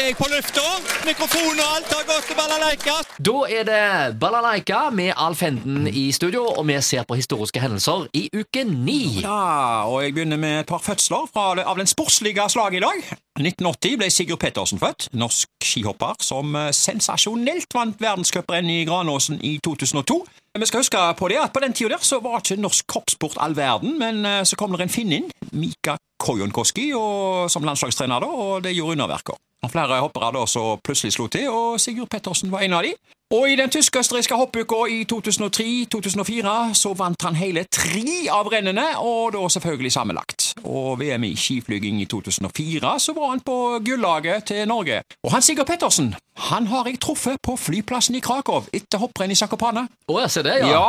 er jeg på lufta. Mikrofon og alt har gått til balalaika. Da er det Balalaika med Alf Henden i studio, og vi ser på historiske hendelser i uke ni. Ja, og jeg begynner med et par fødsler fra, av den sportslige slaget i dag. 1980 ble Sigurd Pettersen født, norsk skihopper som eh, sensasjonelt vant verdenscuprennet i Granåsen i 2002. Vi skal huske på det at på den tida der så var ikke norsk kroppssport all verden, men eh, så kom det en finn inn, Mika Kojonkoski, og- som landslagstrener, da, og det gjorde underverker. Flere hoppere da så plutselig slo til, og Sigurd Pettersen var en av de. Og i den tysk-østerrikske hoppuka i 2003-2004 så vant han hele tre av rennene, og da selvfølgelig sammenlagt. Og VM i skiflyging i 2004 så var han på gullaget til Norge. Og han Sigurd Pettersen, han har jeg truffet på flyplassen i Krakow etter hopprenn i Zakopane. Å, jeg ser det, ja. Ja,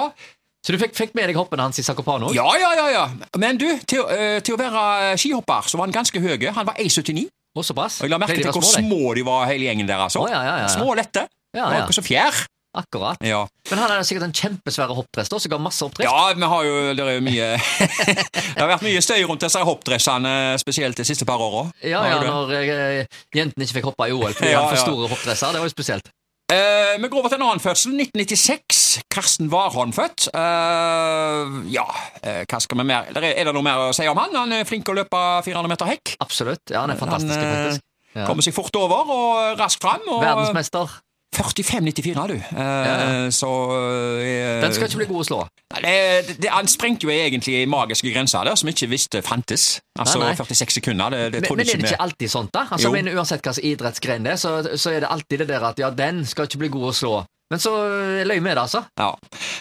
Så du fikk, fikk med deg hoppene hans i Zakopane òg? ja, ja, ja, ja. Men du, til, eh, til å være skihopper så var han ganske høy. Han var 1,79. Og såpass? Og jeg la merke til hvor små de var, hele gjengen der, altså. Å, ja, ja, ja. Små og lette. Ja, ja. Akkurat som fjær. Akkurat. Ja. Men han er sikkert en kjempesvære hoppdress da, som ga masse oppdrift. Ja, vi har jo, det er jo mye Det har vært mye støy rundt disse hoppdressene, spesielt de siste par åra. Ja, ja, når eh, jentene ikke fikk hoppe i OL fordi Ja, hadde for store hoppdresser. Det var jo spesielt. Eh, vi går over til en annen fødsel. 1996. Karsten Warholm født. Eh, ja, eh, hva skal vi mer er, er det noe mer å si om han? Han er flink til å løpe 400 meter hekk. Absolutt. Ja, han er fantastisk, Han, eh, faktisk. Ja. Kommer seg fort over og raskt fram. Og Verdensmester. 45,94, du. Eh, Ja. Så eh, Den skal ikke bli god å slå. det, det, Han sprengte jo egentlig magiske grenser der som ikke visste fantes. Altså Nei, nei. 46 sekunder. Det, det Men, men er det ikke alltid sånt, da? Altså, men Uansett hva slags idrettsgren det er, så, så er det alltid det der at ja, den skal ikke bli god å slå. Men så eh, løy vi det, altså. Ja.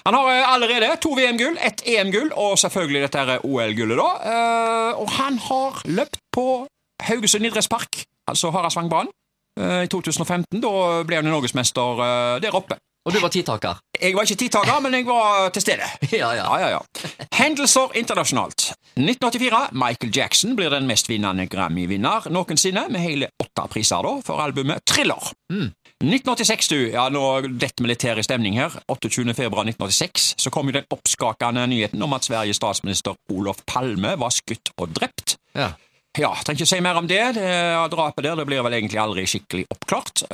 Han har allerede to VM-gull, ett EM-gull og selvfølgelig dette OL-gullet. da. Eh, og han har løpt på Haugesund idrettspark, altså Haraldsvangbanen, eh, i 2015. Da ble han norgesmester eh, der oppe. Og du var tidtaker. Jeg var ikke tidtaker, men jeg var til stede. ja, ja. Ja, ja. Hendelser internasjonalt. 1984. Michael Jackson blir den mest vinnende Grammy-vinner noensinne, med hele åtte priser da, for albumet Thriller. 1986, du. Ja, nå detter vi litt her i stemning her. 28. februar 1986 så kom jo den oppskakende nyheten om at Sveriges statsminister Olof Palme var skutt og drept. ja. Ja, trenger ikke si mer om det. det drapet der det blir vel egentlig aldri skikkelig oppklart.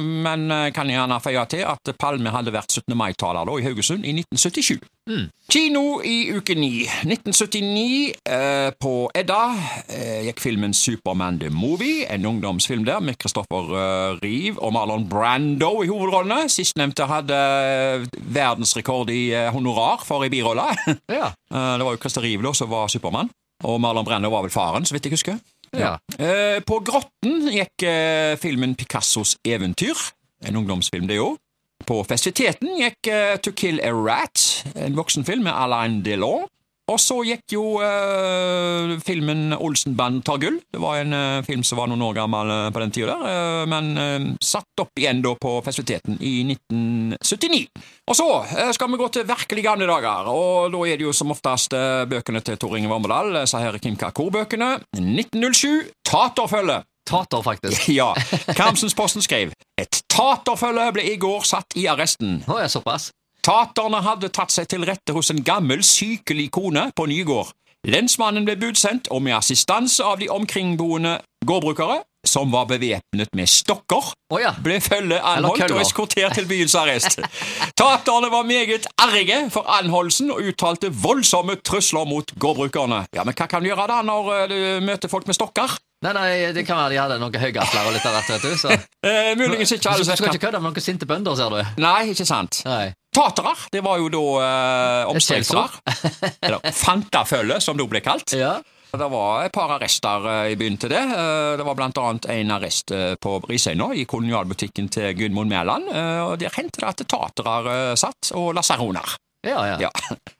Men men jeg kan gjerne føye til at Palme hadde vært 17. mai-taler i Haugesund i 1977. Kino i uke 9. 1979 eh, på Edda eh, gikk filmen Superman the Movie, en ungdomsfilm der med Christopher eh, Reeve og Marlon Brando i hovedrollene. Sistnevnte hadde eh, verdensrekord i eh, honorar for ei birolle. ja. Eh, det var jo Christer Reeve som var Supermann. Og Marlon Brando var vel faren, så vidt jeg husker. Ja. Eh, på Grotten gikk eh, filmen Picassos eventyr, en ungdomsfilm det òg. På festiviteten gikk eh, To Kill a Rat, en voksenfilm med Alain Delon. Og så gikk jo eh, filmen Olsenband tar gull. Det var en eh, film som var noen år gammel eh, på den tida der, eh, men eh, satt opp igjen da på festiviteten i 1979. Og så eh, skal vi gå til virkelig gamle dager, og da er det jo som oftest bøkene til Tor Inge Vormedal, disse her Kim Kakor-bøkene. 1907, Taterfølge. Tater, faktisk. Ja, Karmsensposten skrev Et taterfølge ble i går satt i arresten. Å, ja, såpass. Taterne hadde tatt seg til rette hos en gammel, sykelig kone på Nygård. Lensmannen ble budsendt, og med assistanse av de omkringboende gårdbrukere, som var bevæpnet med stokker, oh ja. ble følget anholdt og eskortert til byens arrest. Taterne var meget arge for anholdelsen og uttalte voldsomme trusler mot gårdbrukerne. Ja, Men hva kan du gjøre da når eh, du møter folk med stokker? Nei, nei, det kan være de hadde noen høygasler og litt av hvert, vet du. Så. Eh, muligens ikke Du skal ikke kødde med noen sinte bønder, ser du. Nei, ikke sant. Nei. Tatere, det var jo da eh, skjellsord. Eller Fantafølge, som det ble kalt. Ja. Det var et par arrester eh, i byen til det. Eh, Det var blant annet en arrest eh, på Risøyna, i kolonialbutikken til Gudmund Mæland. Og der hendte det at tatere satt, og lasaroner. Ja, ja. Ja.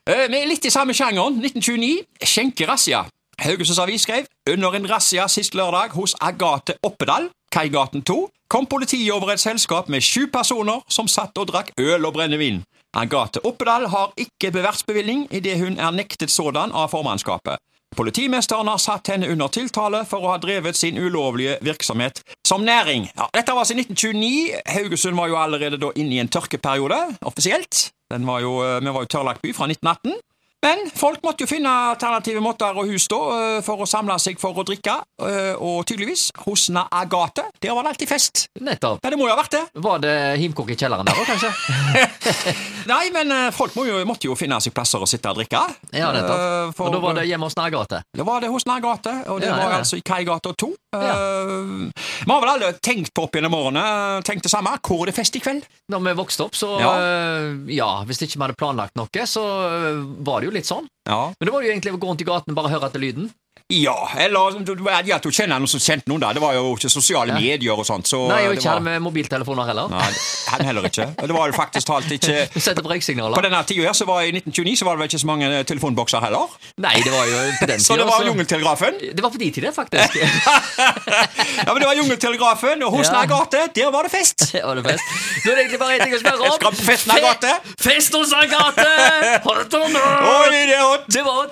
Litt i samme sjangeren. 1929. Skjenkerazia. Haugesunds Avis skrev under en razzia sist lørdag hos Agathe Oppedal, Kaigaten 2, kom politiet over et selskap med sju personer som satt og drakk øl og brennevin. Agathe Oppedal har ikke bevertsbevilling idet hun er nektet sådan av formannskapet. Politimesteren har satt henne under tiltale for å ha drevet sin ulovlige virksomhet som næring. Ja, dette var altså i 1929. Haugesund var jo allerede da inne i en tørkeperiode, offisielt. Var jo, vi var jo tørrlagt by fra 1918. Men folk måtte jo finne alternative måter og hus da, eh, for å samle seg for å drikke, eh, og tydeligvis, hos Na Agate, der var det alltid fest. Nettopp. Ja, det må jo ha vært det. Var det himkok i kjelleren der òg, kanskje? Nei, men eh, folk må jo, måtte jo finne seg plasser å sitte og drikke. Ja, nettopp. For- Og da var det hjemme hos Nærgate. Da var det hos Nærgate, og det Ja, var ja. altså i Kaigata 2. Ja. Vi har vel alle tenkt på opp gjennom årene, tenkt det samme. Hvor er det fest i kveld? Når vi vokste opp, så Ja. ja. hvis ikke vi hadde planlagt noe, så var det jo litt sånn. Ja. Men da var jo egentlig å gå rundt i gaten og bare høre etter lyden. Ja, eller ja, du kjenner noen som kjente noen der. Det var jo ikke sosiale Ja. medier og sånt. Så Nei, og ikke var, med mobiltelefoner heller. Nei, han heller ikke. Det var jo faktisk talt ikke Du setter på På denne tida her, så var I 1929 så var det vel ikke så mange eh, telefonbokser heller. Nei, det var jo på den Så det var så- Jungeltelegrafen. Det var på de tider, faktisk. Ja, men det var Jungeltelegrafen, og hos Ja. Nærgate, der var det fest. Det var det fest. Nå er det egentlig bare én ting å spørre om. skal på fest Nagate? Fe Fest hos Nagate! Du det nå? Oi, det er hot! Det var